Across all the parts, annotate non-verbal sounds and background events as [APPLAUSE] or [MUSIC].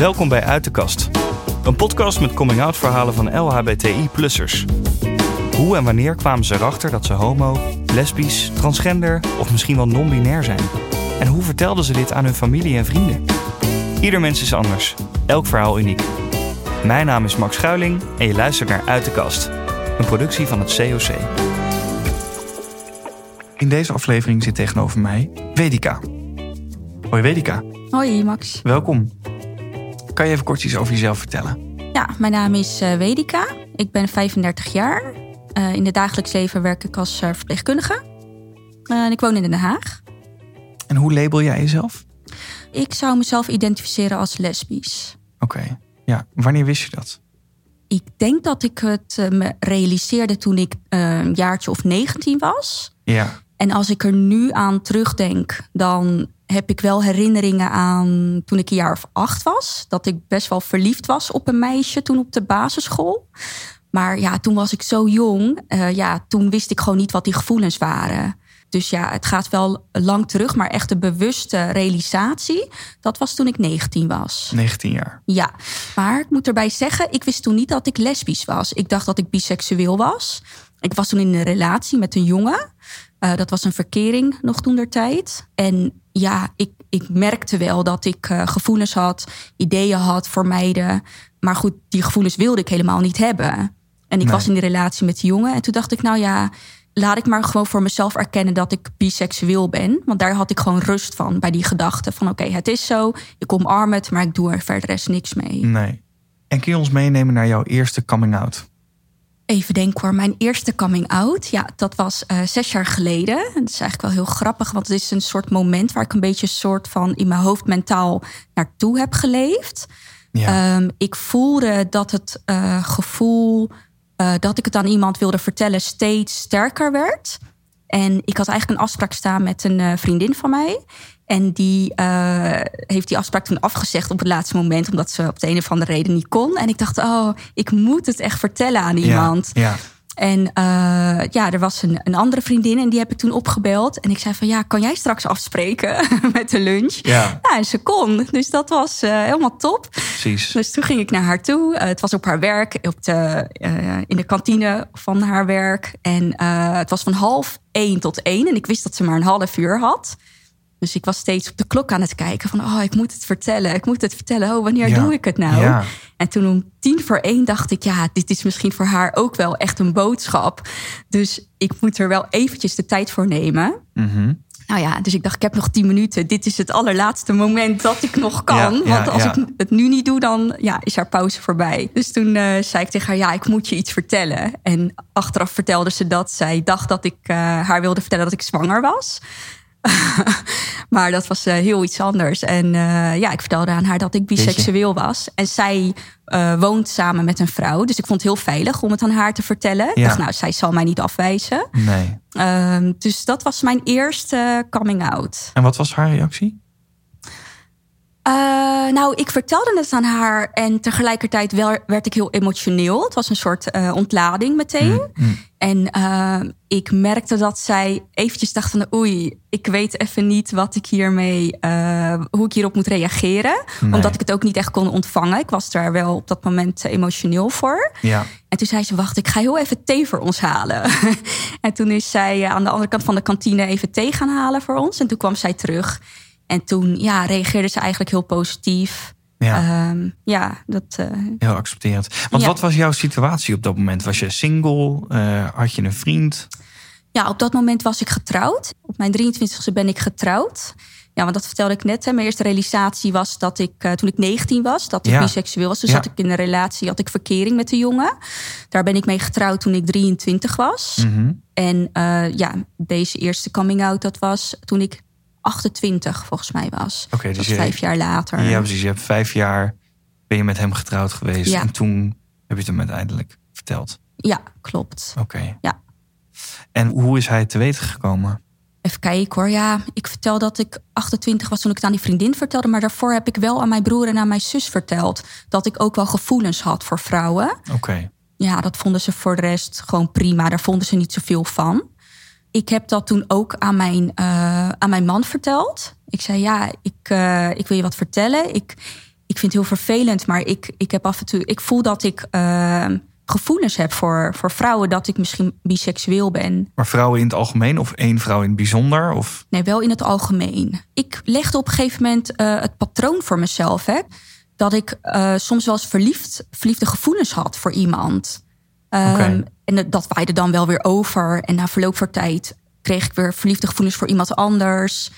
Welkom bij Uit de Kast. Een podcast met coming-out verhalen van LHBTI-plussers. Hoe en wanneer kwamen ze erachter dat ze homo, lesbisch, transgender of misschien wel non-binair zijn? En hoe vertelden ze dit aan hun familie en vrienden? Ieder mens is anders, elk verhaal uniek. Mijn naam is Max Schuiling en je luistert naar Uit de Kast, een productie van het COC. In deze aflevering zit tegenover mij Vedika. Hoi Vedika. Hoi Max. Welkom. Kan je even kort iets over jezelf vertellen? Ja, mijn naam is uh, Vedika. Ik ben 35 jaar. Uh, in het dagelijks leven werk ik als uh, verpleegkundige. en ik woon in Den Haag. En hoe label jij jezelf? Ik zou mezelf identificeren als lesbisch. Oké, okay. ja. Wanneer wist je dat? Ik denk dat ik het me realiseerde toen ik een jaartje of 19 was. Ja. En als ik er nu aan terugdenk, dan heb ik wel herinneringen aan toen ik een jaar of acht was. Dat ik best wel verliefd was op een meisje toen op de basisschool. Maar ja, toen was ik zo jong. Uh, ja, toen wist ik gewoon niet wat die gevoelens waren. Dus ja, het gaat wel lang terug, maar echt de bewuste realisatie, dat was toen ik 19 was. 19 jaar. Ja, maar ik moet erbij zeggen, ik wist toen niet dat ik lesbisch was. Ik dacht dat ik biseksueel was. Ik was toen in een relatie met een jongen. Uh, dat was een verkering nog toen der tijd. En ja, ik, ik merkte wel dat ik uh, gevoelens had, ideeën had voor meiden. Maar goed, die gevoelens wilde ik helemaal niet hebben. En ik nee. was in die relatie met die jongen. En toen dacht ik, nou ja, laat ik maar gewoon voor mezelf erkennen dat ik biseksueel ben. Want daar had ik gewoon rust van bij die gedachte van oké, okay, het is zo. Ik omarm het, maar ik doe er verder rest niks mee. Nee. En kun je ons meenemen naar jouw eerste coming out? Even denken hoor, mijn eerste coming out, ja, dat was uh, zes jaar geleden. Dat is eigenlijk wel heel grappig, want het is een soort moment waar ik een beetje soort van in mijn hoofd mentaal naartoe heb geleefd. Ja. Um, ik voelde dat het uh, gevoel uh, dat ik het aan iemand wilde vertellen steeds sterker werd. En ik had eigenlijk een afspraak staan met een vriendin van mij. En die uh, heeft die afspraak toen afgezegd op het laatste moment, omdat ze op de een of andere reden niet kon. En ik dacht, oh, ik moet het echt vertellen aan iemand. Ja, ja. En uh, ja, er was een, een, andere vriendin en die heb ik toen opgebeld. En ik zei van, ja, kan jij straks afspreken [LAUGHS] met de lunch? Ja. Nou, en ze kon. Dus dat was uh, helemaal top. Precies. Dus toen ging ik naar haar toe. Uh, het was op haar werk, op de, in de kantine van haar werk. En het was van half één tot één. En ik wist dat ze maar een half uur had. Dus ik was steeds op de klok aan het kijken van, oh, ik moet het vertellen, ik moet het vertellen. Oh, wanneer ja. doe ik het nou? Ja. En toen om tien voor één dacht ik, ja, dit is misschien voor haar ook wel echt een boodschap. Dus ik moet er wel eventjes de tijd voor nemen. Mm -hmm. Nou ja, dus ik dacht, ik heb nog tien minuten. Dit is het allerlaatste moment dat ik nog kan. Ja, want als ik het nu niet doe, dan ja, is haar pauze voorbij. Dus toen uh, zei ik tegen haar, ja, ik moet je iets vertellen. En achteraf vertelde ze dat zij dacht dat ik uh, haar wilde vertellen dat ik zwanger was. [LAUGHS] maar dat was uh, heel iets anders. En uh, ja, ik vertelde aan haar dat ik biseksueel was. En zij uh, woont samen met een vrouw. Dus ik vond het heel veilig om het aan haar te vertellen. Ja. Ik dacht, nou, zij zal mij niet afwijzen. Nee. Uh, dus dat was mijn eerste coming out. En wat was haar reactie? Nou, ik vertelde het aan haar en tegelijkertijd wel, werd ik heel emotioneel. Het was een soort ontlading meteen. Mm, mm. En uh, ik merkte dat zij eventjes dacht van... oei, ik weet even niet wat ik hiermee, hoe ik hierop moet reageren. Nee. Omdat ik het ook niet echt kon ontvangen. Ik was daar wel op dat moment emotioneel voor. Ja. En toen zei ze, wacht, ik ga heel even thee voor ons halen. [LAUGHS] en toen is zij aan de andere kant van de kantine even thee gaan halen voor ons. En toen kwam zij terug... En toen ja, reageerde ze eigenlijk heel positief. Ja, um, ja dat. Uh, heel accepterend. Want ja. wat was jouw situatie op dat moment? Was je single? Uh, had je een vriend? Ja, op dat moment was ik getrouwd. Op mijn 23e ben ik getrouwd. Ja, want dat vertelde ik net. Hè. Mijn eerste realisatie was dat ik, uh, toen ik 19 was, dat ik Ja. biseksueel was. Dus Ja. zat ik in een relatie, had ik verkering met een jongen. Daar ben ik mee getrouwd toen ik 23 was. Mhm. En ja, deze eerste coming out, dat was toen ik 28 volgens mij was. Oké, dus je, vijf jaar later. ja, precies. Je hebt vijf jaar ben je met hem getrouwd geweest. Ja. En toen heb je het hem uiteindelijk verteld. Ja, klopt. Oké. Ja. En hoe is hij te weten gekomen? Even kijken hoor. Ja, ik vertel dat ik 28 was toen ik het aan die vriendin vertelde. Maar daarvoor heb ik wel aan mijn broer en aan mijn zus verteld. Dat ik ook wel gevoelens had voor vrouwen. Oké. Ja, dat vonden ze voor de rest gewoon prima. Daar vonden ze niet zoveel van. Ik heb dat toen ook aan mijn, uh, aan mijn man verteld. Ik zei, ja, ik, uh, ik wil je wat vertellen. Ik, ik vind het heel vervelend, maar ik, ik heb af en toe, ik voel dat ik uh, gevoelens heb voor, voor vrouwen dat ik misschien biseksueel ben. Maar vrouwen in het algemeen of één vrouw in het bijzonder? Of? Nee, wel in het algemeen. Ik legde op een gegeven moment het patroon voor mezelf. Hè, dat ik soms wel eens verliefd, verliefde gevoelens had voor iemand. Um, okay. En dat waaide dan wel weer over. En na verloop van tijd kreeg ik weer verliefde gevoelens voor iemand anders.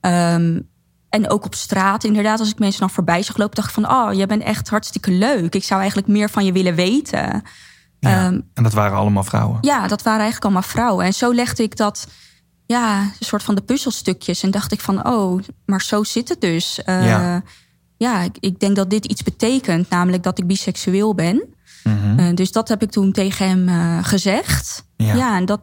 Um, en ook op straat, inderdaad, als ik mensen dan voorbij zag lopen, dacht ik van, oh, jij bent echt hartstikke leuk. Ik zou eigenlijk meer van je willen weten. Ja, um, en dat waren allemaal vrouwen? Ja, dat waren eigenlijk allemaal vrouwen. En zo legde ik dat, ja, een soort van de puzzelstukjes. En dacht ik van, oh, maar zo zit het dus. Uh, ja, ja ik, ik, denk dat dit iets betekent, namelijk dat ik biseksueel ben. Mm -hmm. uh, dus dat heb ik toen tegen hem uh, gezegd. Ja. ja, en dat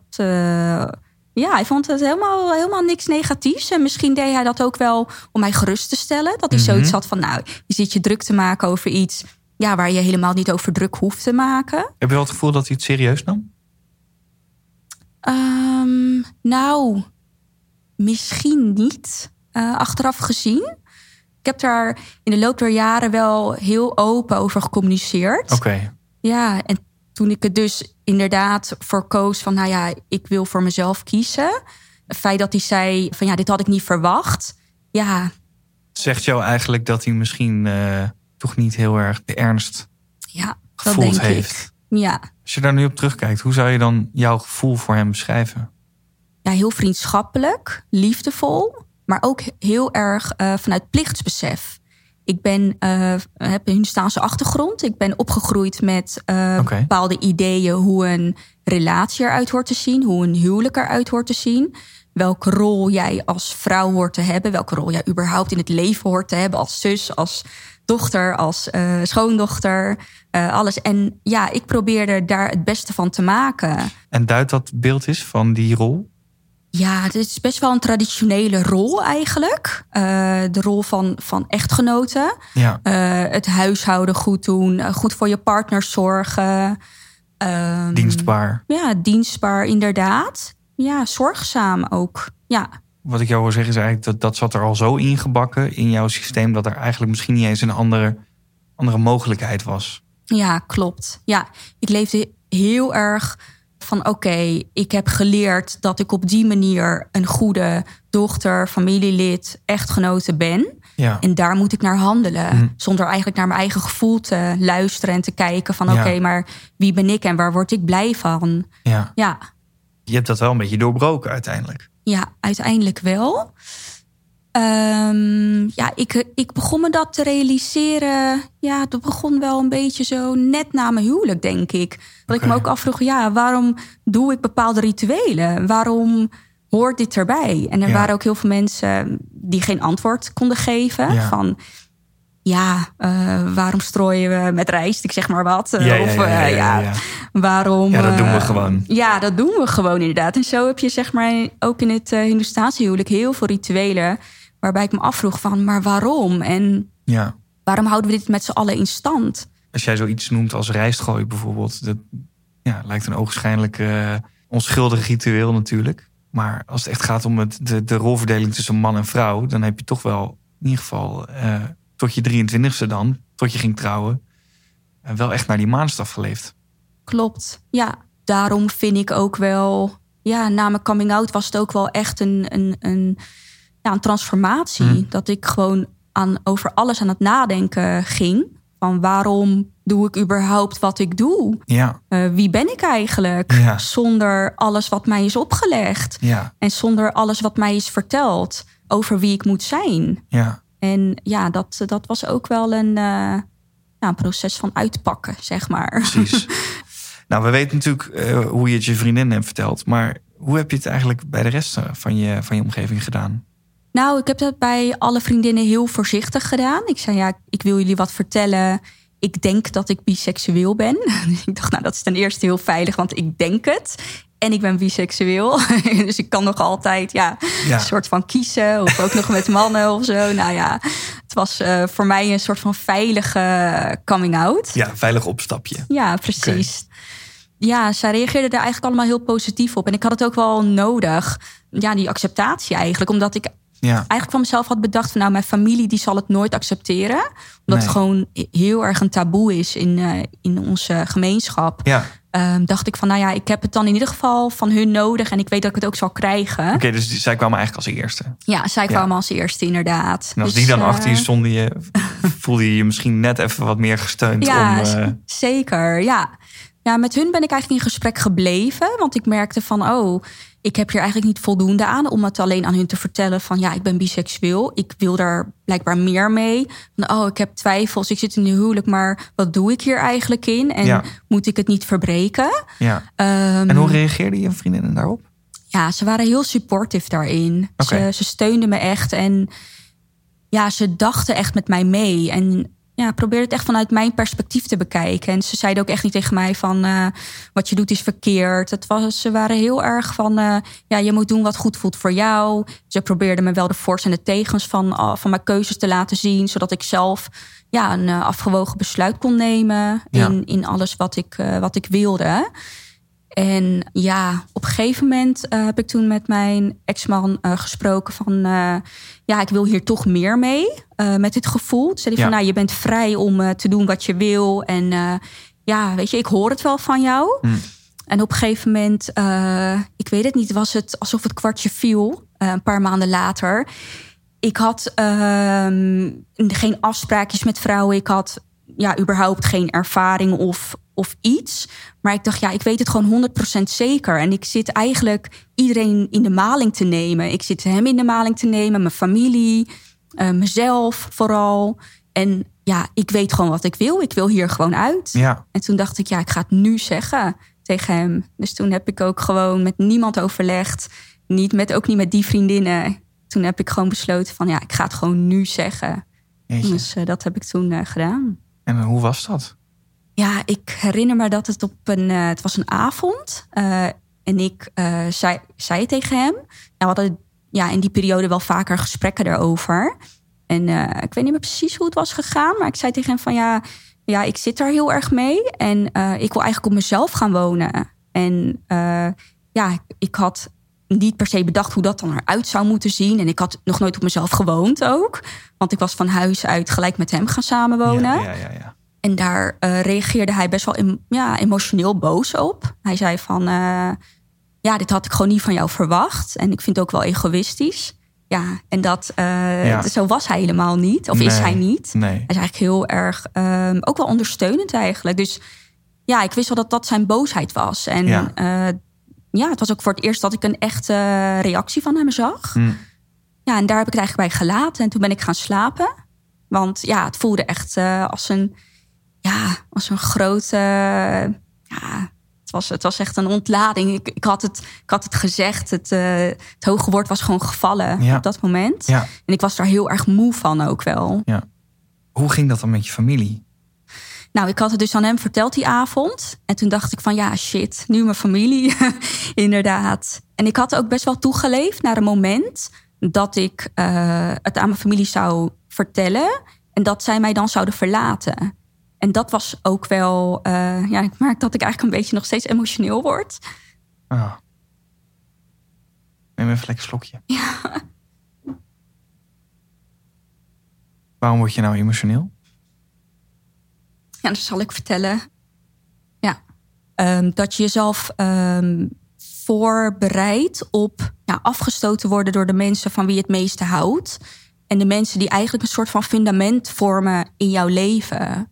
ja, hij vond het helemaal, helemaal niks negatiefs. En misschien deed hij dat ook wel om mij gerust te stellen. Dat hij mm -hmm. zoiets had van, nou, je zit je druk te maken over iets... Ja, waar je helemaal niet over druk hoeft te maken. Heb je wel het gevoel dat hij het serieus nam? Um, nou, misschien niet. Uh, achteraf gezien. Ik heb daar in de loop der jaren wel heel open over gecommuniceerd. Oké. Okay. Ja, en toen ik het dus inderdaad voor koos van, nou ja, ik wil voor mezelf kiezen. Het feit dat hij zei van, ja, dit had ik niet verwacht. Ja. Zegt jou eigenlijk dat hij misschien uh, toch niet heel erg de ernst ja, gevoeld dat denk heeft? Ik. Ja. Als je daar nu op terugkijkt, hoe zou je dan jouw gevoel voor hem beschrijven? Ja, heel vriendschappelijk, liefdevol, maar ook heel erg uh, vanuit plichtsbesef. Ik ben, uh, heb een Hindustaanse achtergrond. Ik ben opgegroeid met uh, okay. bepaalde ideeën hoe een relatie eruit hoort te zien, hoe een huwelijk eruit hoort te zien. Welke rol jij als vrouw hoort te hebben, welke rol jij überhaupt in het leven hoort te hebben, als zus, als dochter, als uh, schoondochter, alles. En ja, ik probeerde daar het beste van te maken. En duidt dat beeld is van die rol? Ja, het is best wel een traditionele rol eigenlijk. Uh, de rol van, van echtgenoten. Ja. Uh, het huishouden goed doen, uh, goed voor je partner zorgen. Um, dienstbaar. Ja, dienstbaar inderdaad. Ja, zorgzaam ook. Ja. Wat ik jou wil zeggen is eigenlijk dat dat zat er al zo ingebakken in jouw systeem... dat er eigenlijk misschien niet eens een andere, andere mogelijkheid was. Ja, klopt. Ja, ik leefde heel erg van oké, okay, ik heb geleerd dat ik op die manier een goede dochter, familielid, echtgenote ben. Ja. En daar moet ik naar handelen. Mm. Zonder eigenlijk naar mijn eigen gevoel te luisteren en te kijken van oké, okay, maar wie ben ik en waar word ik blij van? Ja. ja. Je hebt dat wel een beetje doorbroken uiteindelijk. Ja, uiteindelijk wel. Um, ja, ik, ik begon me dat te realiseren. Ja, dat begon wel een beetje zo net na mijn huwelijk, denk ik. Dat okay. ik me ook afvroeg, ja, waarom doe ik bepaalde rituelen? Waarom hoort dit erbij? En er Ja. waren ook heel veel mensen die geen antwoord konden geven. Ja. Van, ja, eh, waarom strooien we met rijst? Ik zeg maar wat. Ja, of ja, ja, eh, ja, ja. waarom... Ja, dat doen we eh, gewoon. Ja, dat doen we gewoon inderdaad. En zo heb je zeg maar ook in het uh, Hindoestaanse huwelijk heel veel rituelen... waarbij ik me afvroeg van, maar waarom? En Ja. waarom houden we dit met z'n allen in stand? Als jij zoiets noemt als rijstgooi bijvoorbeeld, dat ja, lijkt een ogenschijnlijk eh, onschuldig ritueel natuurlijk. Maar als het echt gaat om het, de, de rolverdeling tussen man en vrouw, dan heb je toch wel in ieder geval eh, tot je 23ste dan, tot je ging trouwen, eh, wel echt naar die maanstaf geleefd. Klopt, ja. Daarom vind ik ook wel... Ja, na mijn coming out was het ook wel echt een, een, een, ja, een transformatie. Mm. Dat ik gewoon aan, over alles aan het nadenken ging. Van waarom doe ik überhaupt wat ik doe? Ja, Uh, wie ben ik eigenlijk? Ja. Zonder alles wat mij is opgelegd. ja, En zonder alles wat mij is verteld over wie ik moet zijn. ja. En ja, dat, dat was ook wel een, uh, ja, een proces van uitpakken, zeg maar. Precies. [LAUGHS] nou, we weten natuurlijk uh, hoe je het je vriendin hebt verteld. Maar hoe heb je het eigenlijk bij de rest van je, van je omgeving gedaan? Nou, ik heb dat bij alle vriendinnen heel voorzichtig gedaan. Ik zei, ja, ik wil jullie wat vertellen. Ik denk dat ik biseksueel ben. [LAUGHS] ik dacht, nou, dat is ten eerste heel veilig, want ik denk het. En ik ben biseksueel. [LAUGHS] dus ik kan nog altijd ja, Ja. een soort van kiezen. Of ook nog met mannen of zo. Nou ja, het was uh, voor mij een soort van veilige coming out. Ja, veilig opstapje. Ja, precies. Okay. Ja, zij reageerden daar eigenlijk allemaal heel positief op. En ik had het ook wel nodig. Ja, die acceptatie eigenlijk. Omdat ik Ja. Eigenlijk van mezelf had bedacht van nou, mijn familie die zal het nooit accepteren. Omdat Nee. het gewoon heel erg een taboe is in, eh, in onze gemeenschap. Ja. Ehm, dacht ik van nou ja, ik heb het dan in ieder geval van hun nodig. En ik weet dat ik het ook zal krijgen. Oké, dus zij kwamen eigenlijk als eerste. Ja, zij Ja. kwamen als eerste inderdaad. En als Dus, die dan eh, achter je stonden, je, [LAUGHS] voelde je je misschien net even wat meer gesteund Ja, om... eh, zeker. Ja. ja, met hun ben ik eigenlijk in gesprek gebleven. Want ik merkte van, oh, ik heb hier eigenlijk niet voldoende aan... om het alleen aan hun te vertellen van, ja, ik ben biseksueel. Ik wil daar blijkbaar meer mee. Van, oh, ik heb twijfels, ik zit in een huwelijk... maar wat doe ik hier eigenlijk in? En Ja. moet ik het niet verbreken? ja. Ehm, En hoe reageerden je vriendinnen daarop? ja, ze waren heel supportive daarin. Ze, ze steunden me echt en ja, ze dachten echt met mij mee. En ja, probeerde het echt vanuit mijn perspectief te bekijken. En ze zeiden ook echt niet tegen mij van eh, wat je doet is verkeerd. Het was, ze waren heel erg van eh, ja, je moet doen wat goed voelt voor jou. Ze probeerden me wel de voor's en de tegens van, ah, van mijn keuzes te laten zien, zodat ik zelf ja, een eh, afgewogen besluit kon nemen Ja. in, in alles wat ik, eh, wat ik wilde. En ja, op een gegeven moment eh, heb ik toen met mijn ex-man eh, gesproken van... eh, ja, ik wil hier toch meer mee met dit gevoel. Toen zei hij Ja. van, nou, je bent vrij om te doen wat je wil. En ja, weet je, ik hoor het wel van jou. Hm. En op een gegeven moment, ik weet het niet, was het alsof het kwartje viel. een paar maanden later. Ik had ehm, geen afspraakjes met vrouwen. Ik had ja, überhaupt geen ervaring of, of iets. Maar ik dacht, ja, ik weet het gewoon 100% zeker. En ik zit eigenlijk iedereen in de maling te nemen. Ik zit hem in de maling te nemen, mijn familie, eh, mezelf vooral. En ja, ik weet gewoon wat ik wil. Ik wil hier gewoon uit. Ja, En toen dacht ik, ja, ik ga het nu zeggen tegen hem. Dus toen heb ik ook gewoon met niemand overlegd. Niet met, ook niet met die vriendinnen. Toen heb ik gewoon besloten van, ja, ik ga het gewoon nu zeggen. jeetje. Dus eh, dat heb ik toen eh, gedaan. En hoe was dat? Ja, ik herinner me dat het op een, eh, het was een avond. eh, en ik eh, zei, tegen hem. Nou, we hadden ja, in die periode wel vaker gesprekken daarover. En ik weet niet meer precies hoe het was gegaan. Maar ik zei tegen hem van ja, ja ik zit daar heel erg mee. En ik wil eigenlijk op mezelf gaan wonen. En ja, ik had niet per se bedacht hoe dat dan eruit zou moeten zien. En ik had nog nooit op mezelf gewoond ook. Want ik was van huis uit gelijk met hem gaan samenwonen. Ja, ja, ja. En daar eh, reageerde hij best wel ja, emotioneel boos op. Hij zei van, eh, ja, dit had ik gewoon niet van jou verwacht. En ik vind het ook wel egoïstisch. Ja, en dat, eh, Ja. zo was hij helemaal niet. Of is hij niet. Nee. Hij is eigenlijk heel erg, ehm, ook wel ondersteunend eigenlijk. Dus ja, ik wist wel dat dat zijn boosheid was. En Ja. ja. het was ook voor het eerst dat ik een echte reactie van hem zag. Hm. Ja, en daar heb ik het eigenlijk bij gelaten. En toen ben ik gaan slapen. Want ja, het voelde echt als een, ja, als een grote, ja, het was, het was echt een ontlading. Ik, ik, had, het, ik had het gezegd, het, eh, het hoge woord was gewoon gevallen Ja. op dat moment. Ja. En ik was daar heel erg moe van ook wel. Hoe ging dat dan met je familie? Nou, ik had het dus aan hem verteld die avond. En toen dacht ik van ja, shit, nu mijn familie. [LAUGHS] Inderdaad. En ik had ook best wel toegeleefd naar een moment dat ik eh, het aan mijn familie zou vertellen. En dat zij mij dan zouden verlaten. En dat was ook wel, eh, ja, ik merk dat ik eigenlijk een beetje nog steeds emotioneel word. Ah. Neem even lekker een slokje. Ja. Waarom word je nou emotioneel? Ja, dat zal ik vertellen. Ja, Ehm, dat je jezelf ehm, voorbereidt op ja, afgestoten worden door de mensen van wie je het meeste houdt. En de mensen die eigenlijk een soort van fundament vormen in jouw leven.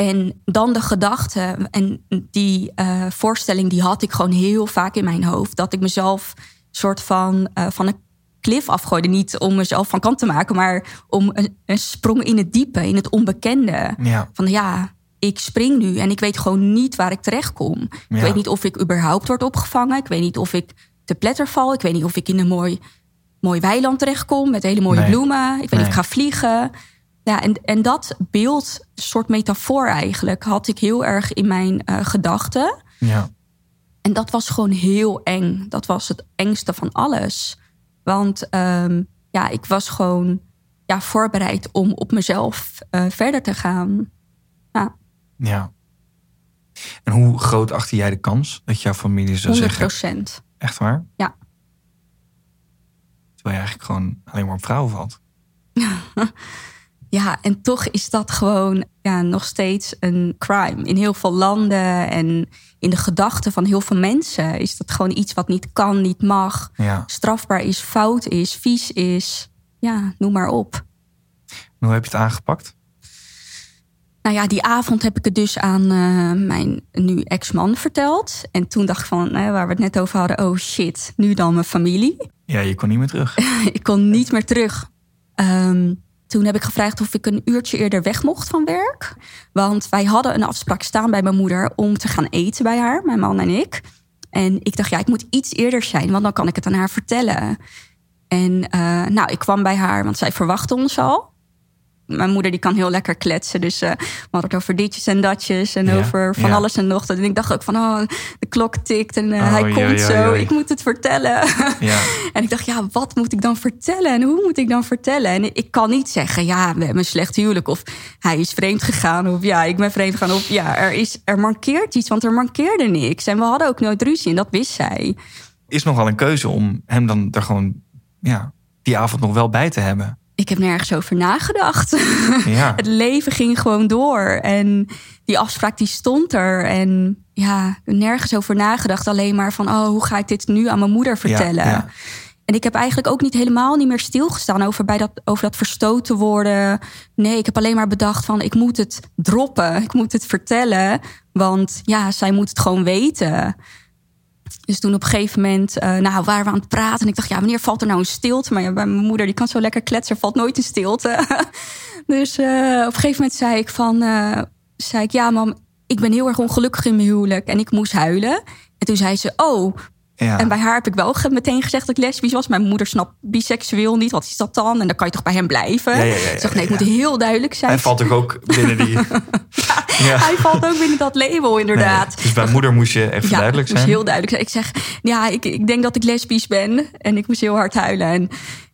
En dan de gedachte en die eh, voorstelling, die had ik gewoon heel vaak in mijn hoofd. Dat ik mezelf soort van eh, van een klif afgooide. Niet om mezelf van kant te maken, maar om een, een sprong in het diepe, in het onbekende. Ja. Van ja, ik spring nu en ik weet gewoon niet waar ik terecht kom. Ik weet niet of ik überhaupt word opgevangen. Ik weet niet of ik te pletter val. Ik weet niet of ik in een mooi, mooi weiland terechtkom met hele mooie Nee. bloemen. Ik weet niet of ik ga vliegen. Ja, en, en dat beeld, soort metafoor eigenlijk, had ik heel erg in mijn eh, gedachten. Ja. En dat was gewoon heel eng. Dat was het engste van alles. Want ehm, ja, ik was gewoon ja, voorbereid om op mezelf eh, verder te gaan. Ja, Ja. En hoe groot achter jij de kans dat jouw familie zou 100 zeggen? procent. Echt waar? Ja. Terwijl je eigenlijk gewoon alleen maar op vrouwen valt. [LAUGHS] Ja, en toch is dat gewoon ja, nog steeds een crime. In heel veel landen en in de gedachten van heel veel mensen is dat gewoon iets wat niet kan, niet mag, Ja. strafbaar is, fout is, vies is. Ja, noem maar op. En hoe heb je het aangepakt? Nou ja, die avond heb ik het dus aan eh, mijn nu ex-man verteld. En toen dacht ik van, eh, waar we het net over hadden, oh shit, nu dan mijn familie. Ja, je kon niet meer terug. [LAUGHS] ik kon niet meer terug. Ehm, toen heb ik gevraagd of ik een uurtje eerder weg mocht van werk. Want wij hadden een afspraak staan bij mijn moeder om te gaan eten bij haar, mijn man en ik. En ik dacht, ja, ik moet iets eerder zijn, want dan kan ik het aan haar vertellen. En eh, nou, ik kwam bij haar, want zij verwachtte ons al. Mijn moeder die kan heel lekker kletsen. Dus eh, we hadden het over ditjes en datjes. En Ja, over van ja. alles en nog. En ik dacht ook van, oh, de klok tikt en eh, Oh, hij komt zo. Ik moet het vertellen. [LAUGHS] Ja. En ik dacht, ja, wat moet ik dan vertellen? En hoe moet ik dan vertellen? En ik kan niet zeggen, ja, we hebben een slecht huwelijk. Of hij is vreemd gegaan. Of ja, ik ben vreemd gegaan. Of ja, er, is, er mankeert iets, want er mankeerde niks. En we hadden ook nooit ruzie en dat wist zij. Is nogal een keuze om hem dan er gewoon ja, die avond nog wel bij te hebben. Ik heb nergens over nagedacht. [LAUGHS] Ja. Het leven ging gewoon door. En die afspraak die stond er. En ja, nergens over nagedacht. Alleen maar van, oh, hoe ga ik dit nu aan mijn moeder vertellen? Ja, ja. En ik heb eigenlijk ook niet helemaal niet meer stilgestaan over, bij dat, over dat verstoten worden. Nee, ik heb alleen maar bedacht van ik moet het droppen. Ik moet het vertellen. Want ja, zij moet het gewoon weten. Dus toen op een gegeven moment, eh, nou, waren we aan het praten. En ik dacht, ja, wanneer valt er nou een stilte? Maar ja, mijn moeder, die kan zo lekker kletsen, valt nooit een stilte. [LAUGHS] dus eh, op een gegeven moment zei ik van, eh, zei ik, ja, mam, ik ben heel erg ongelukkig in mijn huwelijk. En ik moest huilen. En toen zei ze, oh, Ja. en bij haar heb ik wel meteen gezegd dat ik lesbisch was. Mijn moeder snapt biseksueel niet. Wat is dat dan? En dan kan je toch bij hem blijven? Ja, ja, ik dacht, nee, ik ja. moet heel duidelijk zijn. Hij valt toch ook binnen die... [LAUGHS] [LAUGHS] ja. Hij valt ook binnen dat label, inderdaad. Nee, dus bij moeder moest je even duidelijk ik moest zijn. heel duidelijk zijn. Ik zeg, ja, ik, ik denk dat ik lesbisch ben. En ik moest heel hard huilen. En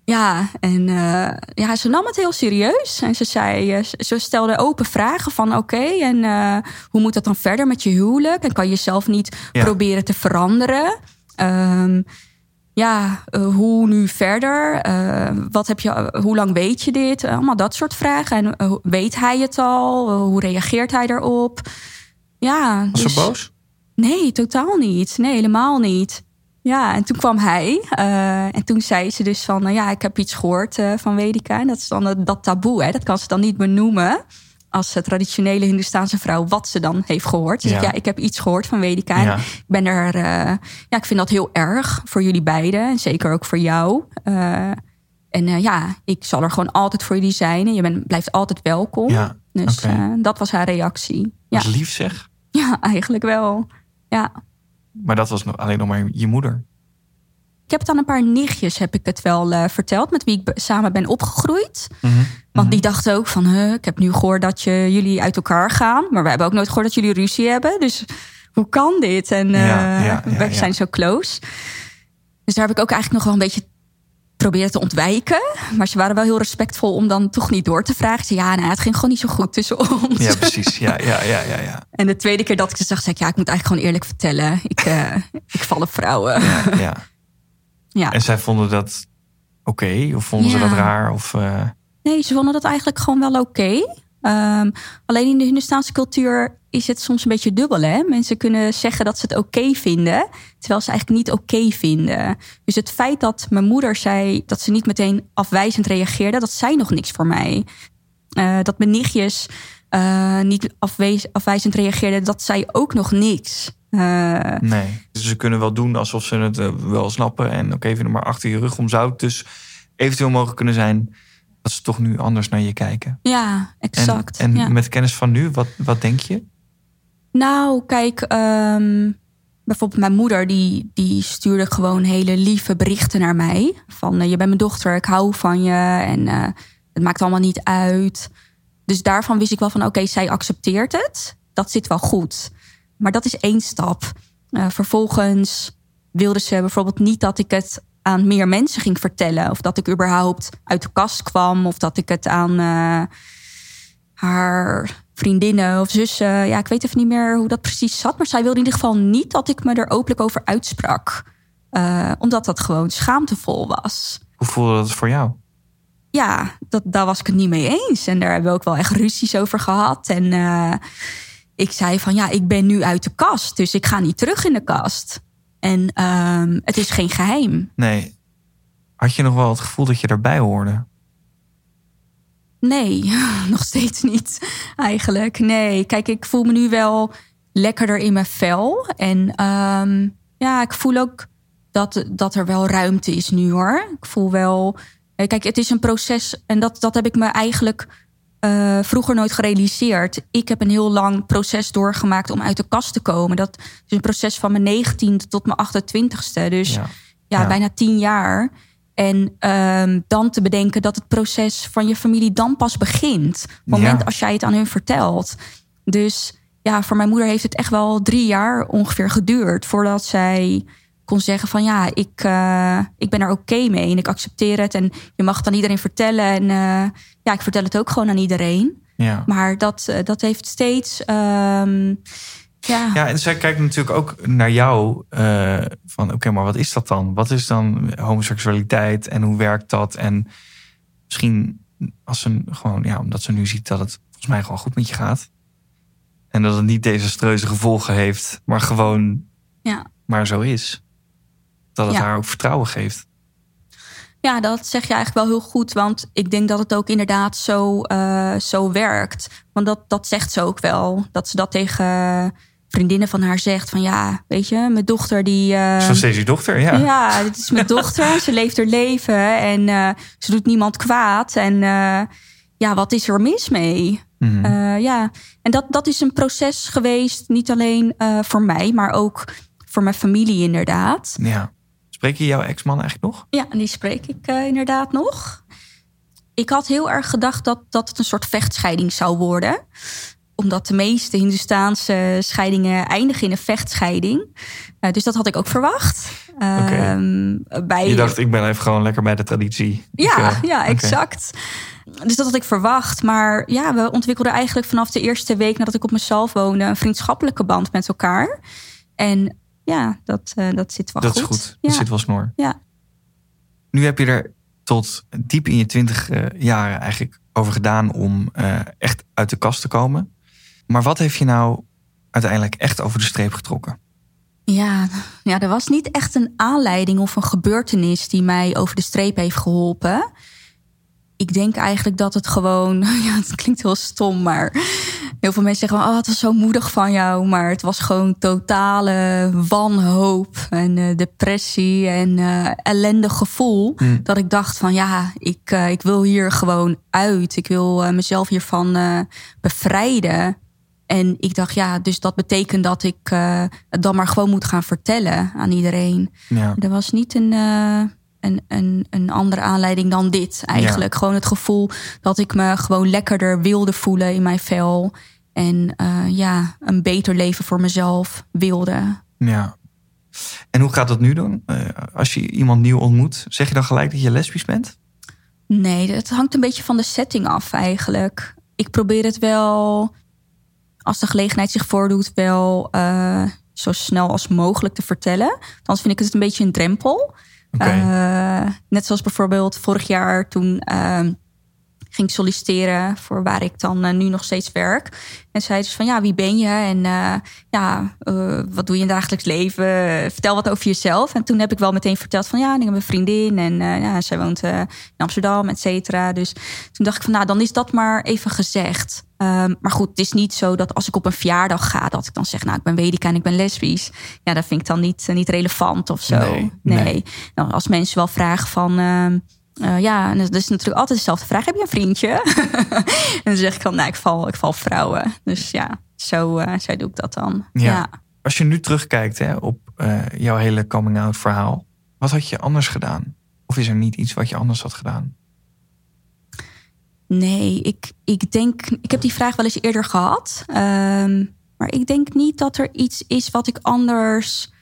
ja, en eh, ja, ze nam het heel serieus. En ze zei, eh, ze- stelde open vragen van oké, en eh, hoe moet dat dan verder met je huwelijk? En kan je jezelf niet proberen te veranderen? Ehm, ja, eh, hoe nu verder? Eh, wat heb je, hoe lang weet je dit? Eh, allemaal dat soort vragen. En weet hij het al? Hoe reageert hij erop? Ja, Was dus- ze boos? Nee, totaal niet. Nee, helemaal niet. Ja, en toen kwam hij. en toen zei ze dus van, ja, ik heb iets gehoord eh, van Vedika. En dat is dan dat, dat taboe, hè. Dat kan ze dan niet benoemen als eh, traditionele Hindustaanse vrouw wat ze dan heeft gehoord. Ze zegt, Ja. ja, ik heb iets gehoord van Vedika. Ja. ik ben er, eh, ja, ik vind dat heel erg voor jullie beiden. En zeker ook voor jou. Eh, en ja, ik zal er gewoon altijd voor jullie zijn. En je bent, blijft altijd welkom. Ja, Dus dat was haar reactie. Ja, Dat lief zeg. ja [LAUGHS] eigenlijk wel. Ja. Maar dat was nog, alleen nog maar je moeder. Ik heb het aan een paar nichtjes heb ik het wel eh, verteld, met wie ik samen ben opgegroeid. Mhm. Want die dachten ook van, huh, ik heb nu gehoord dat je, jullie uit elkaar gaan. Maar we hebben ook nooit gehoord dat jullie ruzie hebben. Dus hoe kan dit? En Ja, ja, ja, we zijn zo close. Dus daar heb ik ook eigenlijk nog wel een beetje proberen te ontwijken. Maar ze waren wel heel respectvol om dan toch niet door te vragen. Ze ja, nou, het ging gewoon niet zo goed tussen ons. Ja, precies. Ja, ja, ja, ja, ja. [LAUGHS] En de tweede keer dat ik ze zag, zei ik, ja, ik moet eigenlijk gewoon eerlijk vertellen. Ik, eh, ik val op vrouwen. ja, ja. En zij vonden dat oké? Of vonden ze dat raar? Of, eh, Nee, ze vonden dat eigenlijk gewoon wel oké. Ehm, alleen in de Hindustaanse cultuur is het soms een beetje dubbel. Hè? Mensen kunnen zeggen dat ze het oké vinden, terwijl ze eigenlijk niet oké vinden. Dus het feit dat mijn moeder zei dat ze niet meteen afwijzend reageerde, dat zei nog niks voor mij. Eh, dat mijn nichtjes eh, niet afwijzend reageerden, dat zei ook nog niks. Eh, nee. Dus ze kunnen wel doen alsof ze het eh, wel snappen. En ook even maar achter je rug om zou het dus eventueel mogen kunnen zijn dat ze toch nu anders naar je kijken. ja, En, exact. en ja. met kennis van nu, wat, wat denk je? Nou, kijk, ehm, bijvoorbeeld mijn moeder, die, die stuurde gewoon hele lieve berichten naar mij. Van eh, je bent mijn dochter, ik hou van je en het maakt allemaal niet uit. Dus daarvan wist ik wel van oké, zij accepteert het. Dat zit wel goed. Maar dat is één stap. Eh, vervolgens wilde ze bijvoorbeeld niet dat ik het aan meer mensen ging vertellen. Of dat ik überhaupt uit de kast kwam. Of dat ik het aan eh, haar vriendinnen of zussen. Ja, ik weet even niet meer hoe dat precies zat. Maar zij wilde in ieder geval niet dat ik me er openlijk over uitsprak. Eh, omdat dat gewoon schaamtevol was. Hoe Hoe voelde dat voor jou? Ja, dat, daar was ik het niet mee eens. En daar hebben we ook wel echt ruzies over gehad. En uh, ik zei van ja, ik ben nu uit de kast. Dus ik ga niet terug in de kast. En uh, het is geen geheim. Nee. Had je nog wel het gevoel dat je erbij hoorde? Nee, [LAUGHS] nog steeds niet eigenlijk. Nee, kijk, ik voel me nu wel lekkerder in mijn vel. En um, ja, ik voel ook dat, dat er wel ruimte is nu hoor. Ik voel wel. Eh, kijk, het is een proces en dat, dat heb ik me eigenlijk uh, vroeger nooit gerealiseerd. Ik heb een heel lang proces doorgemaakt om uit de kast te komen. Dat is een proces van mijn 19e tot mijn 28ste. Dus ja, ja, bijna tien jaar. En um, dan te bedenken dat het proces van je familie dan pas begint. Op het moment als jij het aan hun vertelt. Dus ja, voor mijn moeder heeft het echt wel drie jaar ongeveer geduurd voordat zij kon zeggen van ja, ik, uh, ik ben er oké okay mee en ik accepteer het. En je mag het aan iedereen vertellen. En uh, ja, ik vertel het ook gewoon aan iedereen. Ja. Maar dat, uh, dat heeft steeds. Um, ja. ja, en zij kijkt natuurlijk ook naar jou van oké, okay, maar wat is dat dan? Wat is dan homoseksualiteit en hoe werkt dat? En misschien als ze gewoon, ja, omdat ze nu ziet dat het volgens mij gewoon goed met je gaat. En dat het niet desastreuze gevolgen heeft, maar gewoon ja. maar zo is. Dat het haar ook vertrouwen geeft. Ja, dat zeg je eigenlijk wel heel goed. Want ik denk dat het ook inderdaad zo, uh, zo werkt. Want dat, dat zegt ze ook wel. Dat ze dat tegen vriendinnen van haar zegt. Van ja, weet je, mijn dochter die... Uh, Zo steeds je dochter, ja. Ja, dit is mijn [LAUGHS] dochter. ze leeft haar leven en uh, ze doet niemand kwaad. En ja, wat is er mis mee? Mm -hmm. ja, en dat, dat is een proces geweest. Niet alleen voor mij, maar ook voor mijn familie inderdaad. Ja. Spreek je jouw ex-man eigenlijk nog? Ja, die spreek ik uh, inderdaad nog. Ik had heel erg gedacht dat, dat het een soort vechtscheiding zou worden. Omdat de meeste Hindustaanse scheidingen eindigen in een vechtscheiding. Uh, dus dat had ik ook verwacht. Okay. Um, bij... Je dacht, ik ben even gewoon lekker bij de traditie. Ja, ik, uh, ja exact. Okay. Dus dat had ik verwacht. Maar ja, we ontwikkelden eigenlijk vanaf de eerste week nadat ik op mezelf woonde... een vriendschappelijke band met elkaar. En ja, dat, uh, dat zit wel dat goed. Dat is goed. Dat zit wel snor. Ja. Nu heb je er tot diep in je twintig uh, jaren eigenlijk over gedaan om uh, echt uit de kast te komen. Maar wat heeft je nou uiteindelijk echt over de streep getrokken? Ja, ja, er was niet echt een aanleiding of een gebeurtenis die mij over de streep heeft geholpen. Ik denk eigenlijk dat het gewoon, [LAUGHS] ja, het klinkt heel stom, maar heel veel mensen zeggen: Oh, het was zo moedig van jou. Maar het was gewoon totale wanhoop en uh, depressie en uh, ellendig gevoel. Mm. Dat ik dacht: van ja, ik, uh, ik wil hier gewoon uit. Ik wil mezelf hiervan bevrijden. En ik dacht, ja, dus dat betekent dat ik het dan maar gewoon moet gaan vertellen aan iedereen. Ja. Er was niet een een, een, een andere aanleiding dan dit eigenlijk. Ja. Gewoon het gevoel dat ik me gewoon lekkerder wilde voelen in mijn vel. En uh, ja, een beter leven voor mezelf wilde. Ja. En hoe gaat dat nu dan? Uh, als je iemand nieuw ontmoet, zeg je dan gelijk dat je lesbisch bent? Nee, het hangt een beetje van de setting af eigenlijk. Ik probeer het wel, als de gelegenheid zich voordoet, wel uh, zo snel als mogelijk te vertellen. Anders vind ik het een beetje een drempel. Uh, net zoals bijvoorbeeld vorig jaar toen uh, ging solliciteren voor waar ik dan uh, nu nog steeds werk. En zei dus van ja, wie ben je? En ja, wat doe je in het dagelijks leven? Vertel wat over jezelf. En toen heb ik wel meteen verteld van ja, ik heb een vriendin en ja, zij woont in Amsterdam, et cetera. Dus toen dacht ik van nou, dan is dat maar even gezegd. Um, maar goed, het is niet zo dat als ik op een verjaardag ga, dat ik dan zeg, nou, ik ben Wedica en ik ben lesbisch. Ja, dat vind ik dan niet, niet relevant of zo. Nee. nee. nee. Nou, als mensen wel vragen van, uh, uh, ja, en dat is natuurlijk altijd dezelfde vraag: heb je een vriendje? [LAUGHS] en dan zeg ik dan, nou, ik val, ik val vrouwen. Dus ja, zo, zo doe ik dat dan. Ja. ja. Als je nu terugkijkt hè, op jouw hele coming-out verhaal, wat had je anders gedaan? Of is er niet iets wat je anders had gedaan? Nee, ik, ik denk, ik heb die vraag wel eens eerder gehad. Um, maar ik denk niet dat er iets is wat ik anders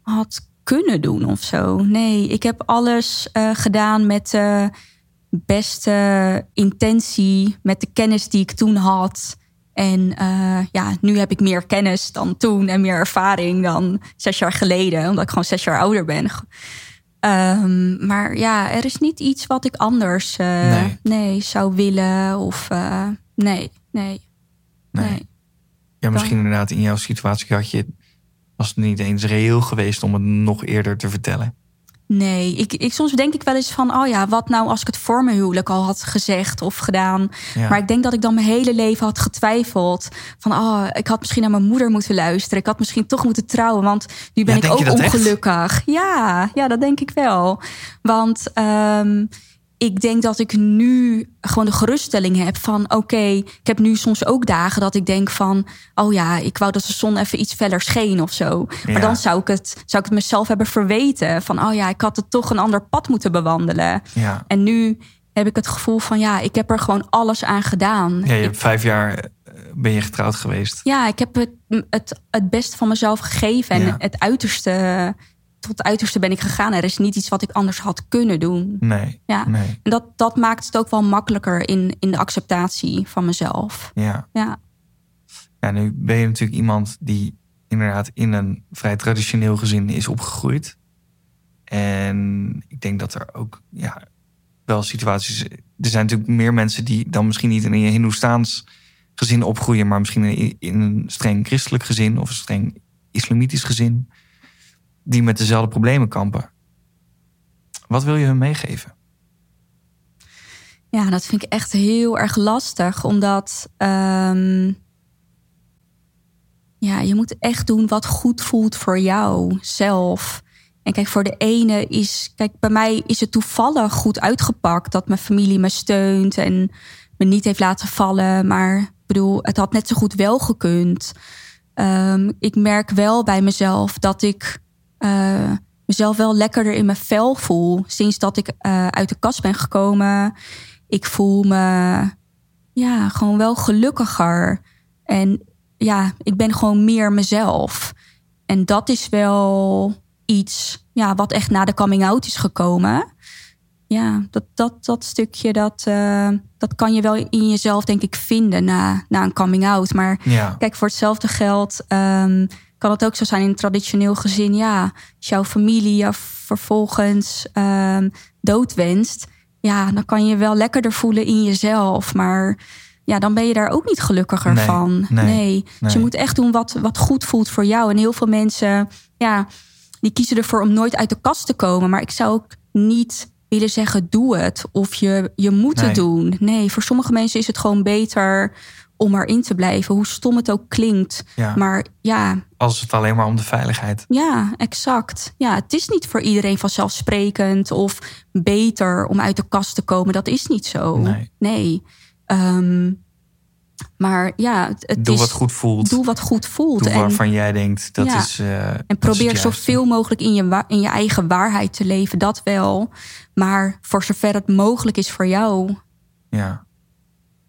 had kunnen doen of zo. Nee, ik heb alles uh, gedaan met de beste intentie, met de kennis die ik toen had. En uh, ja, nu heb ik meer kennis dan toen en meer ervaring dan zes jaar geleden, omdat ik gewoon zes jaar ouder ben. Ehm, maar ja, er is niet iets wat ik anders eh, Nee. nee. zou willen. Of eh, nee, nee, Nee. nee. Ja, misschien inderdaad in jouw situatie had je... was het niet eens reëel geweest om het nog eerder te vertellen. Nee, ik, ik, soms denk ik wel eens van, oh ja, wat nou als ik het voor mijn huwelijk al had gezegd of gedaan. Ja. Maar ik denk dat ik dan mijn hele leven had getwijfeld. Van, oh, ik had misschien naar mijn moeder moeten luisteren. Ik had misschien toch moeten trouwen, want nu ben Ja, ik ook echt? ongelukkig. Ja, ja, dat denk ik wel. Want ehm, ik denk dat ik nu gewoon de geruststelling heb van... oké, ik heb nu soms ook dagen dat ik denk van... oh ja, ik wou dat de zon even iets feller scheen of zo. Ja. Maar dan zou ik, het, zou ik het mezelf hebben verweten. Van, oh ja, ik had het toch een ander pad moeten bewandelen. Ja. En nu heb ik het gevoel van, ja, ik heb er gewoon alles aan gedaan. ja, je Ik- hebt vijf jaar eh, ben je getrouwd geweest. ja, ik heb het, het, het beste van mezelf gegeven. En Ja. het uiterste, tot het uiterste ben ik gegaan. Er is niet iets wat ik anders had kunnen doen. Nee, Ja. nee, En dat, dat maakt het ook wel makkelijker in, in de acceptatie van mezelf. ja. Ja, Ja, nu ben je natuurlijk iemand die inderdaad in een vrij traditioneel gezin is opgegroeid. En ik denk dat er ook ja, wel situaties. Er zijn natuurlijk meer mensen die dan misschien niet in een Hindoestaans gezin opgroeien, maar misschien in, in een streng christelijk gezin of een streng islamitisch gezin, die met dezelfde problemen kampen. Wat wil je hun meegeven? ja dat vind ik echt heel erg lastig. Omdat ehm, ja, je moet echt doen wat goed voelt voor jou zelf. En kijk, voor de ene is, kijk, bij mij is het toevallig goed uitgepakt dat mijn familie me steunt en me niet heeft laten vallen. Maar ik bedoel, het had net zo goed wel gekund. Ehm, ik merk wel bij mezelf dat ik eh, mezelf wel lekkerder in mijn vel voel sinds dat ik eh, uit de kast ben gekomen. Ik voel me ja, gewoon wel gelukkiger. En ja, ik ben gewoon meer mezelf. En dat is wel iets ja, wat echt na de coming out is gekomen. Ja, dat, dat, dat stukje, dat, eh, dat kan je wel in jezelf, denk ik, vinden na, na een coming out. Maar Ja, Kijk, voor hetzelfde geld ehm, kan het ook zo zijn in een traditioneel gezin. Ja, als jouw familie je vervolgens ehm doodwenst. Ja, dan kan je wel lekkerder voelen in jezelf. Maar ja, dan ben je daar ook niet gelukkiger Nee, van. nee, Dus je moet echt doen wat, wat goed voelt voor jou. En heel veel mensen, ja, die kiezen ervoor om nooit uit de kast te komen. Maar ik zou ook niet willen zeggen, doe het. Of je, je moet het doen. Nee, voor sommige mensen is het gewoon beter om erin te blijven. Hoe stom het ook klinkt. ja. Maar ja, als het alleen maar om de veiligheid. ja, exact. Ja, het is niet voor iedereen vanzelfsprekend of beter om uit de kast te komen. Dat is niet zo. Nee. Nee. Ehm, maar ja, het, het Doe is, wat goed voelt. doe wat goed voelt. Doe en, waarvan jij denkt dat Ja. is. eh, dat en is probeer zoveel mogelijk in je, in je eigen waarheid te leven. Dat wel. Maar voor zover het mogelijk is voor jou. Ja.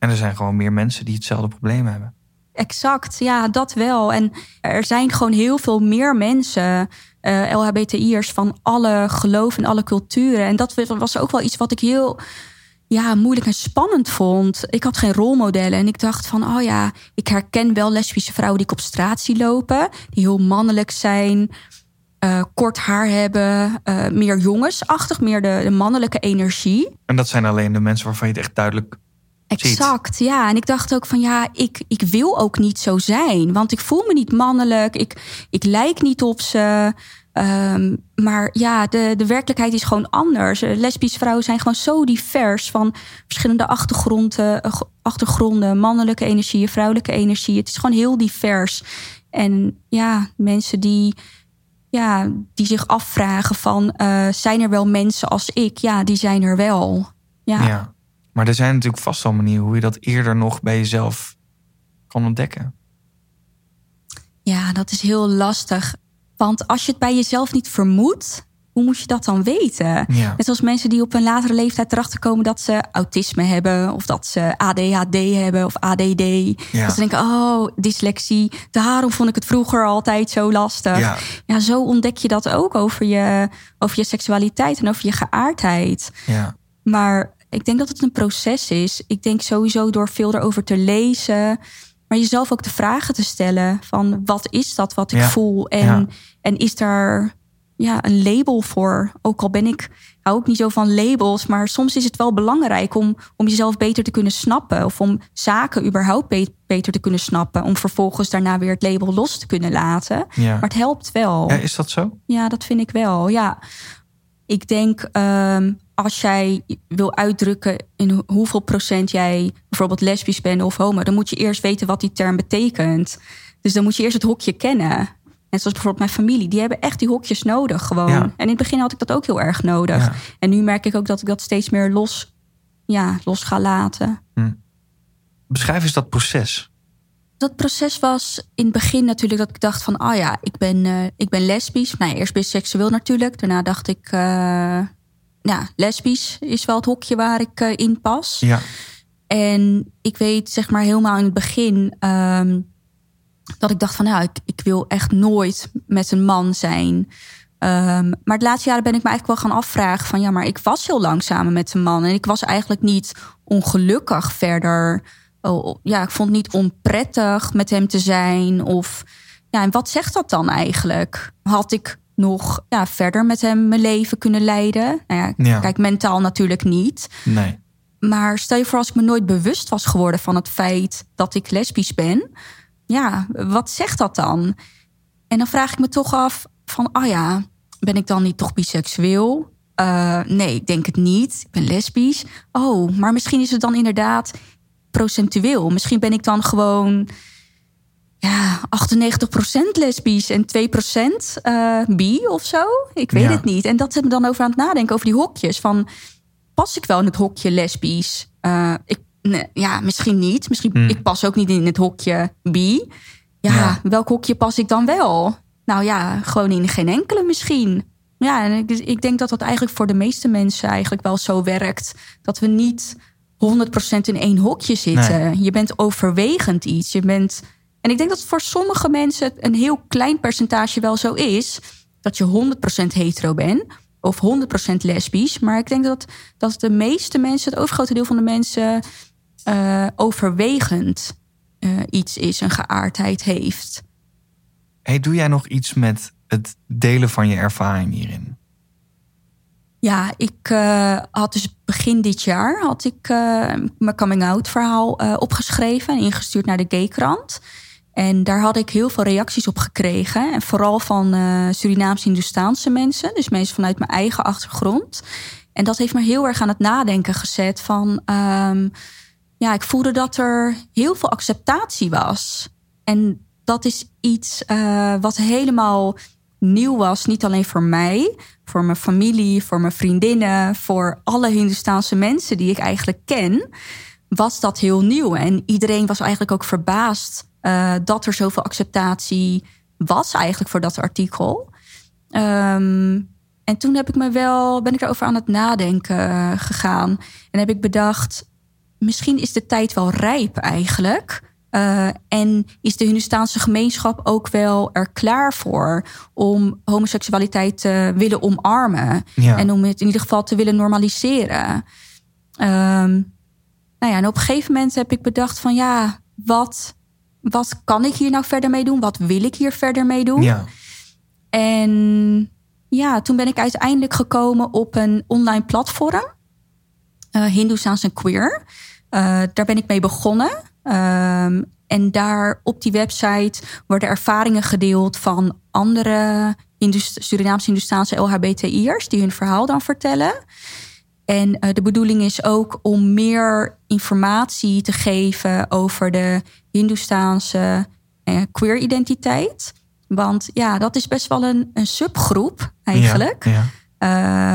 En er zijn gewoon meer mensen die hetzelfde probleem hebben. Exact, ja, dat wel. En er zijn gewoon heel veel meer mensen, eh LHBTI'ers, van alle geloven en alle culturen. En dat was ook wel iets wat ik heel ja, moeilijk en spannend vond. Ik had geen rolmodellen en ik dacht van, oh ja, ik herken wel lesbische vrouwen die ik op straat zie lopen, die heel mannelijk zijn, eh, kort haar hebben, eh, meer jongensachtig, meer de, de mannelijke energie. En dat zijn alleen de mensen waarvan je het echt duidelijk. Exact, ja. En ik dacht ook van ja, ik, ik wil ook niet zo zijn. Want ik voel me niet mannelijk. Ik, ik lijk niet op ze. Ehm, maar ja, de, de werkelijkheid is gewoon anders. Eh, Lesbische vrouwen zijn gewoon zo divers van verschillende achtergronden, eh, achtergronden mannelijke energie, vrouwelijke energie. Het is gewoon heel divers. En ja, mensen die, ja, die zich afvragen van eh, zijn er wel mensen als ik? Ja, die zijn er wel. Ja. ja. Maar er zijn natuurlijk vast wel manieren hoe je dat eerder nog bij jezelf kan ontdekken. Ja, dat is heel lastig. Want als je het bij jezelf niet vermoedt, hoe moet je dat dan weten? Ja. Net als mensen die op een latere leeftijd erachter komen dat ze autisme hebben, of dat ze ADHD hebben of ADD. Ja. Dat ze denken, oh, dyslexie. Daarom vond ik het vroeger altijd zo lastig. Ja. ja, zo ontdek je dat ook over je, over je seksualiteit en over je geaardheid. Ja. Maar ik denk dat het een proces is. Ik denk sowieso door veel erover te lezen. Maar jezelf ook de vragen te stellen van wat is dat wat ik Ja, voel? En, ja. en is daar ja, een label voor. Ook al ben ik, hou ook niet zo van labels, maar soms is het wel belangrijk om, om jezelf beter te kunnen snappen. Of om zaken überhaupt beter te kunnen snappen. Om vervolgens daarna weer het label los te kunnen laten. Ja. Maar het helpt wel. Ja, is dat zo? Ja, dat vind ik wel. Ja. Ik denk ehm, als jij wil uitdrukken in hoeveel procent jij bijvoorbeeld lesbisch bent of homo, dan moet je eerst weten wat die term betekent. Dus dan moet je eerst het hokje kennen. En zoals bijvoorbeeld mijn familie, die hebben echt die hokjes nodig gewoon. Ja. En in het begin had ik dat ook heel erg nodig. Ja. En nu merk ik ook dat ik dat steeds meer los, ja, los ga laten. Beschrijf eens dat proces. Dat proces was in het begin natuurlijk dat ik dacht van... ah ja, ik ben, eh, ik ben lesbisch. Nou, eerst biseksueel natuurlijk. Daarna dacht ik, eh, ja, lesbisch is wel het hokje waar ik eh, in pas. Ja. En ik weet zeg maar helemaal in het begin... ehm, dat ik dacht van, nou, ik, ik wil echt nooit met een man zijn... Ehm, maar de laatste jaren ben ik me eigenlijk wel gaan afvragen van... ja, maar ik was heel lang samen met een man... en ik was eigenlijk niet ongelukkig verder... Oh, ja, ik vond het niet onprettig met hem te zijn. Of ja, en wat zegt dat dan eigenlijk? Had ik nog ja, verder met hem mijn leven kunnen leiden? Nou ja, Ja. kijk, mentaal natuurlijk niet. Nee. Maar stel je voor als ik me nooit bewust was geworden van het feit dat ik lesbisch ben. Ja, wat zegt dat dan? En dan vraag ik me toch af van, oh ja, ben ik dan niet toch biseksueel? Eh, nee, ik denk het niet. Ik ben lesbisch. Oh, maar misschien is het dan inderdaad procentueel. Misschien ben ik dan gewoon ja, 98% lesbisch en 2% eh bi of zo. Ik weet Ja. het niet. En dat zet me dan over aan het nadenken over die hokjes. Van, pas ik wel in het hokje lesbisch? Eh, ik, nee, ja, misschien niet. Misschien Hmm. ik pas ook niet in het hokje bi. Ja, Ja. welk hokje pas ik dan wel? Nou ja, gewoon in geen enkele misschien. Ja, en ik, ik denk dat dat eigenlijk voor de meeste mensen eigenlijk wel zo werkt. Dat we niet 100% in één hokje zitten. Je bent overwegend iets. Je bent... En ik denk dat voor sommige mensen een heel klein percentage wel zo is. Dat je 100% hetero bent of 100% lesbisch. Maar ik denk dat, dat de meeste mensen, het overgrote deel van de mensen, eh, overwegend eh, iets is, een geaardheid heeft. Hey, doe jij nog iets met het delen van je ervaring hierin? Ja, ik eh, had dus begin dit jaar had ik eh, mijn coming out verhaal eh, opgeschreven en ingestuurd naar de Gaykrant. En daar had ik heel veel reacties op gekregen. En vooral van eh Surinaamse Hindoestaanse mensen. Dus mensen vanuit mijn eigen achtergrond. En dat heeft me heel erg aan het nadenken gezet van... ehm, ja, ik voelde dat er heel veel acceptatie was. En dat is iets wat helemaal nieuw was. Niet alleen voor mij, voor mijn familie, voor mijn vriendinnen... voor alle Hindoestaanse mensen die ik eigenlijk ken... was dat heel nieuw. En iedereen was eigenlijk ook verbaasd... eh, dat er zoveel acceptatie was eigenlijk voor dat artikel. Ehm, en toen heb ik me wel, ben ik erover aan het nadenken eh, gegaan. En heb ik bedacht, misschien is de tijd wel rijp eigenlijk. Eh, en is de Hindustaanse gemeenschap ook wel er klaar voor om homoseksualiteit te willen omarmen? Ja. En om het in ieder geval te willen normaliseren. Ehm, nou ja, en op een gegeven moment heb ik bedacht van ja, wat, wat kan ik hier nou verder mee doen? Wat wil ik hier verder mee doen? Ja. En ja, toen ben ik uiteindelijk gekomen op een online platform. eh Hindoestaans en Queer. Eh, daar ben ik mee begonnen. Ehm, en daar op die website worden ervaringen gedeeld van andere Hindus- Surinaamse Hindoestaanse LHBTI'ers die hun verhaal dan vertellen. En eh, de bedoeling is ook om meer informatie te geven over de Hindoestaanse eh, queer identiteit. Want ja, dat is best wel een, een subgroep eigenlijk. Ja. Ehm,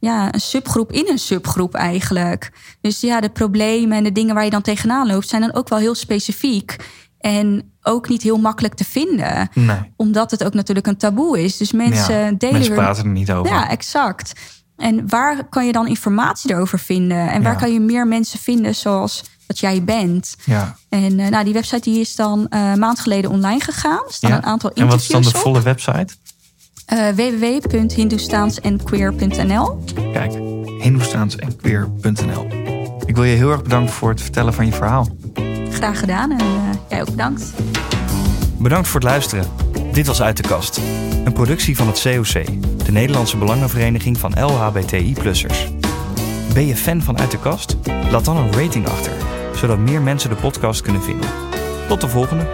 ja, een subgroep in een subgroep eigenlijk. Dus ja, de problemen en de dingen waar je dan tegenaan loopt, zijn dan ook wel heel specifiek. En ook niet heel makkelijk te vinden. Nee. Omdat het ook natuurlijk een taboe is. Dus mensen Ja, delen Mensen praten er niet over. ja, exact. En waar kan je dan informatie erover vinden? En waar Ja. kan je meer mensen vinden zoals dat jij bent? Ja. En eh, nou, die website die is dan eh, een maand geleden online gegaan. Er staan Ja. een aantal En wat is dan interviews de op. volle website? Www.hindoestaansenqueer.nl Kijk, hindoestaans en queer.nl. Ik wil je heel erg bedanken voor het vertellen van je verhaal. Graag gedaan en eh, jij ook bedankt. Bedankt voor het luisteren. Dit was Uit de Kast, een productie van het COC. de Nederlandse Belangenvereniging van LHBTI-plussers. Ben je fan van Uit de Kast? Laat dan een rating achter, zodat meer mensen de podcast kunnen vinden. Tot de volgende!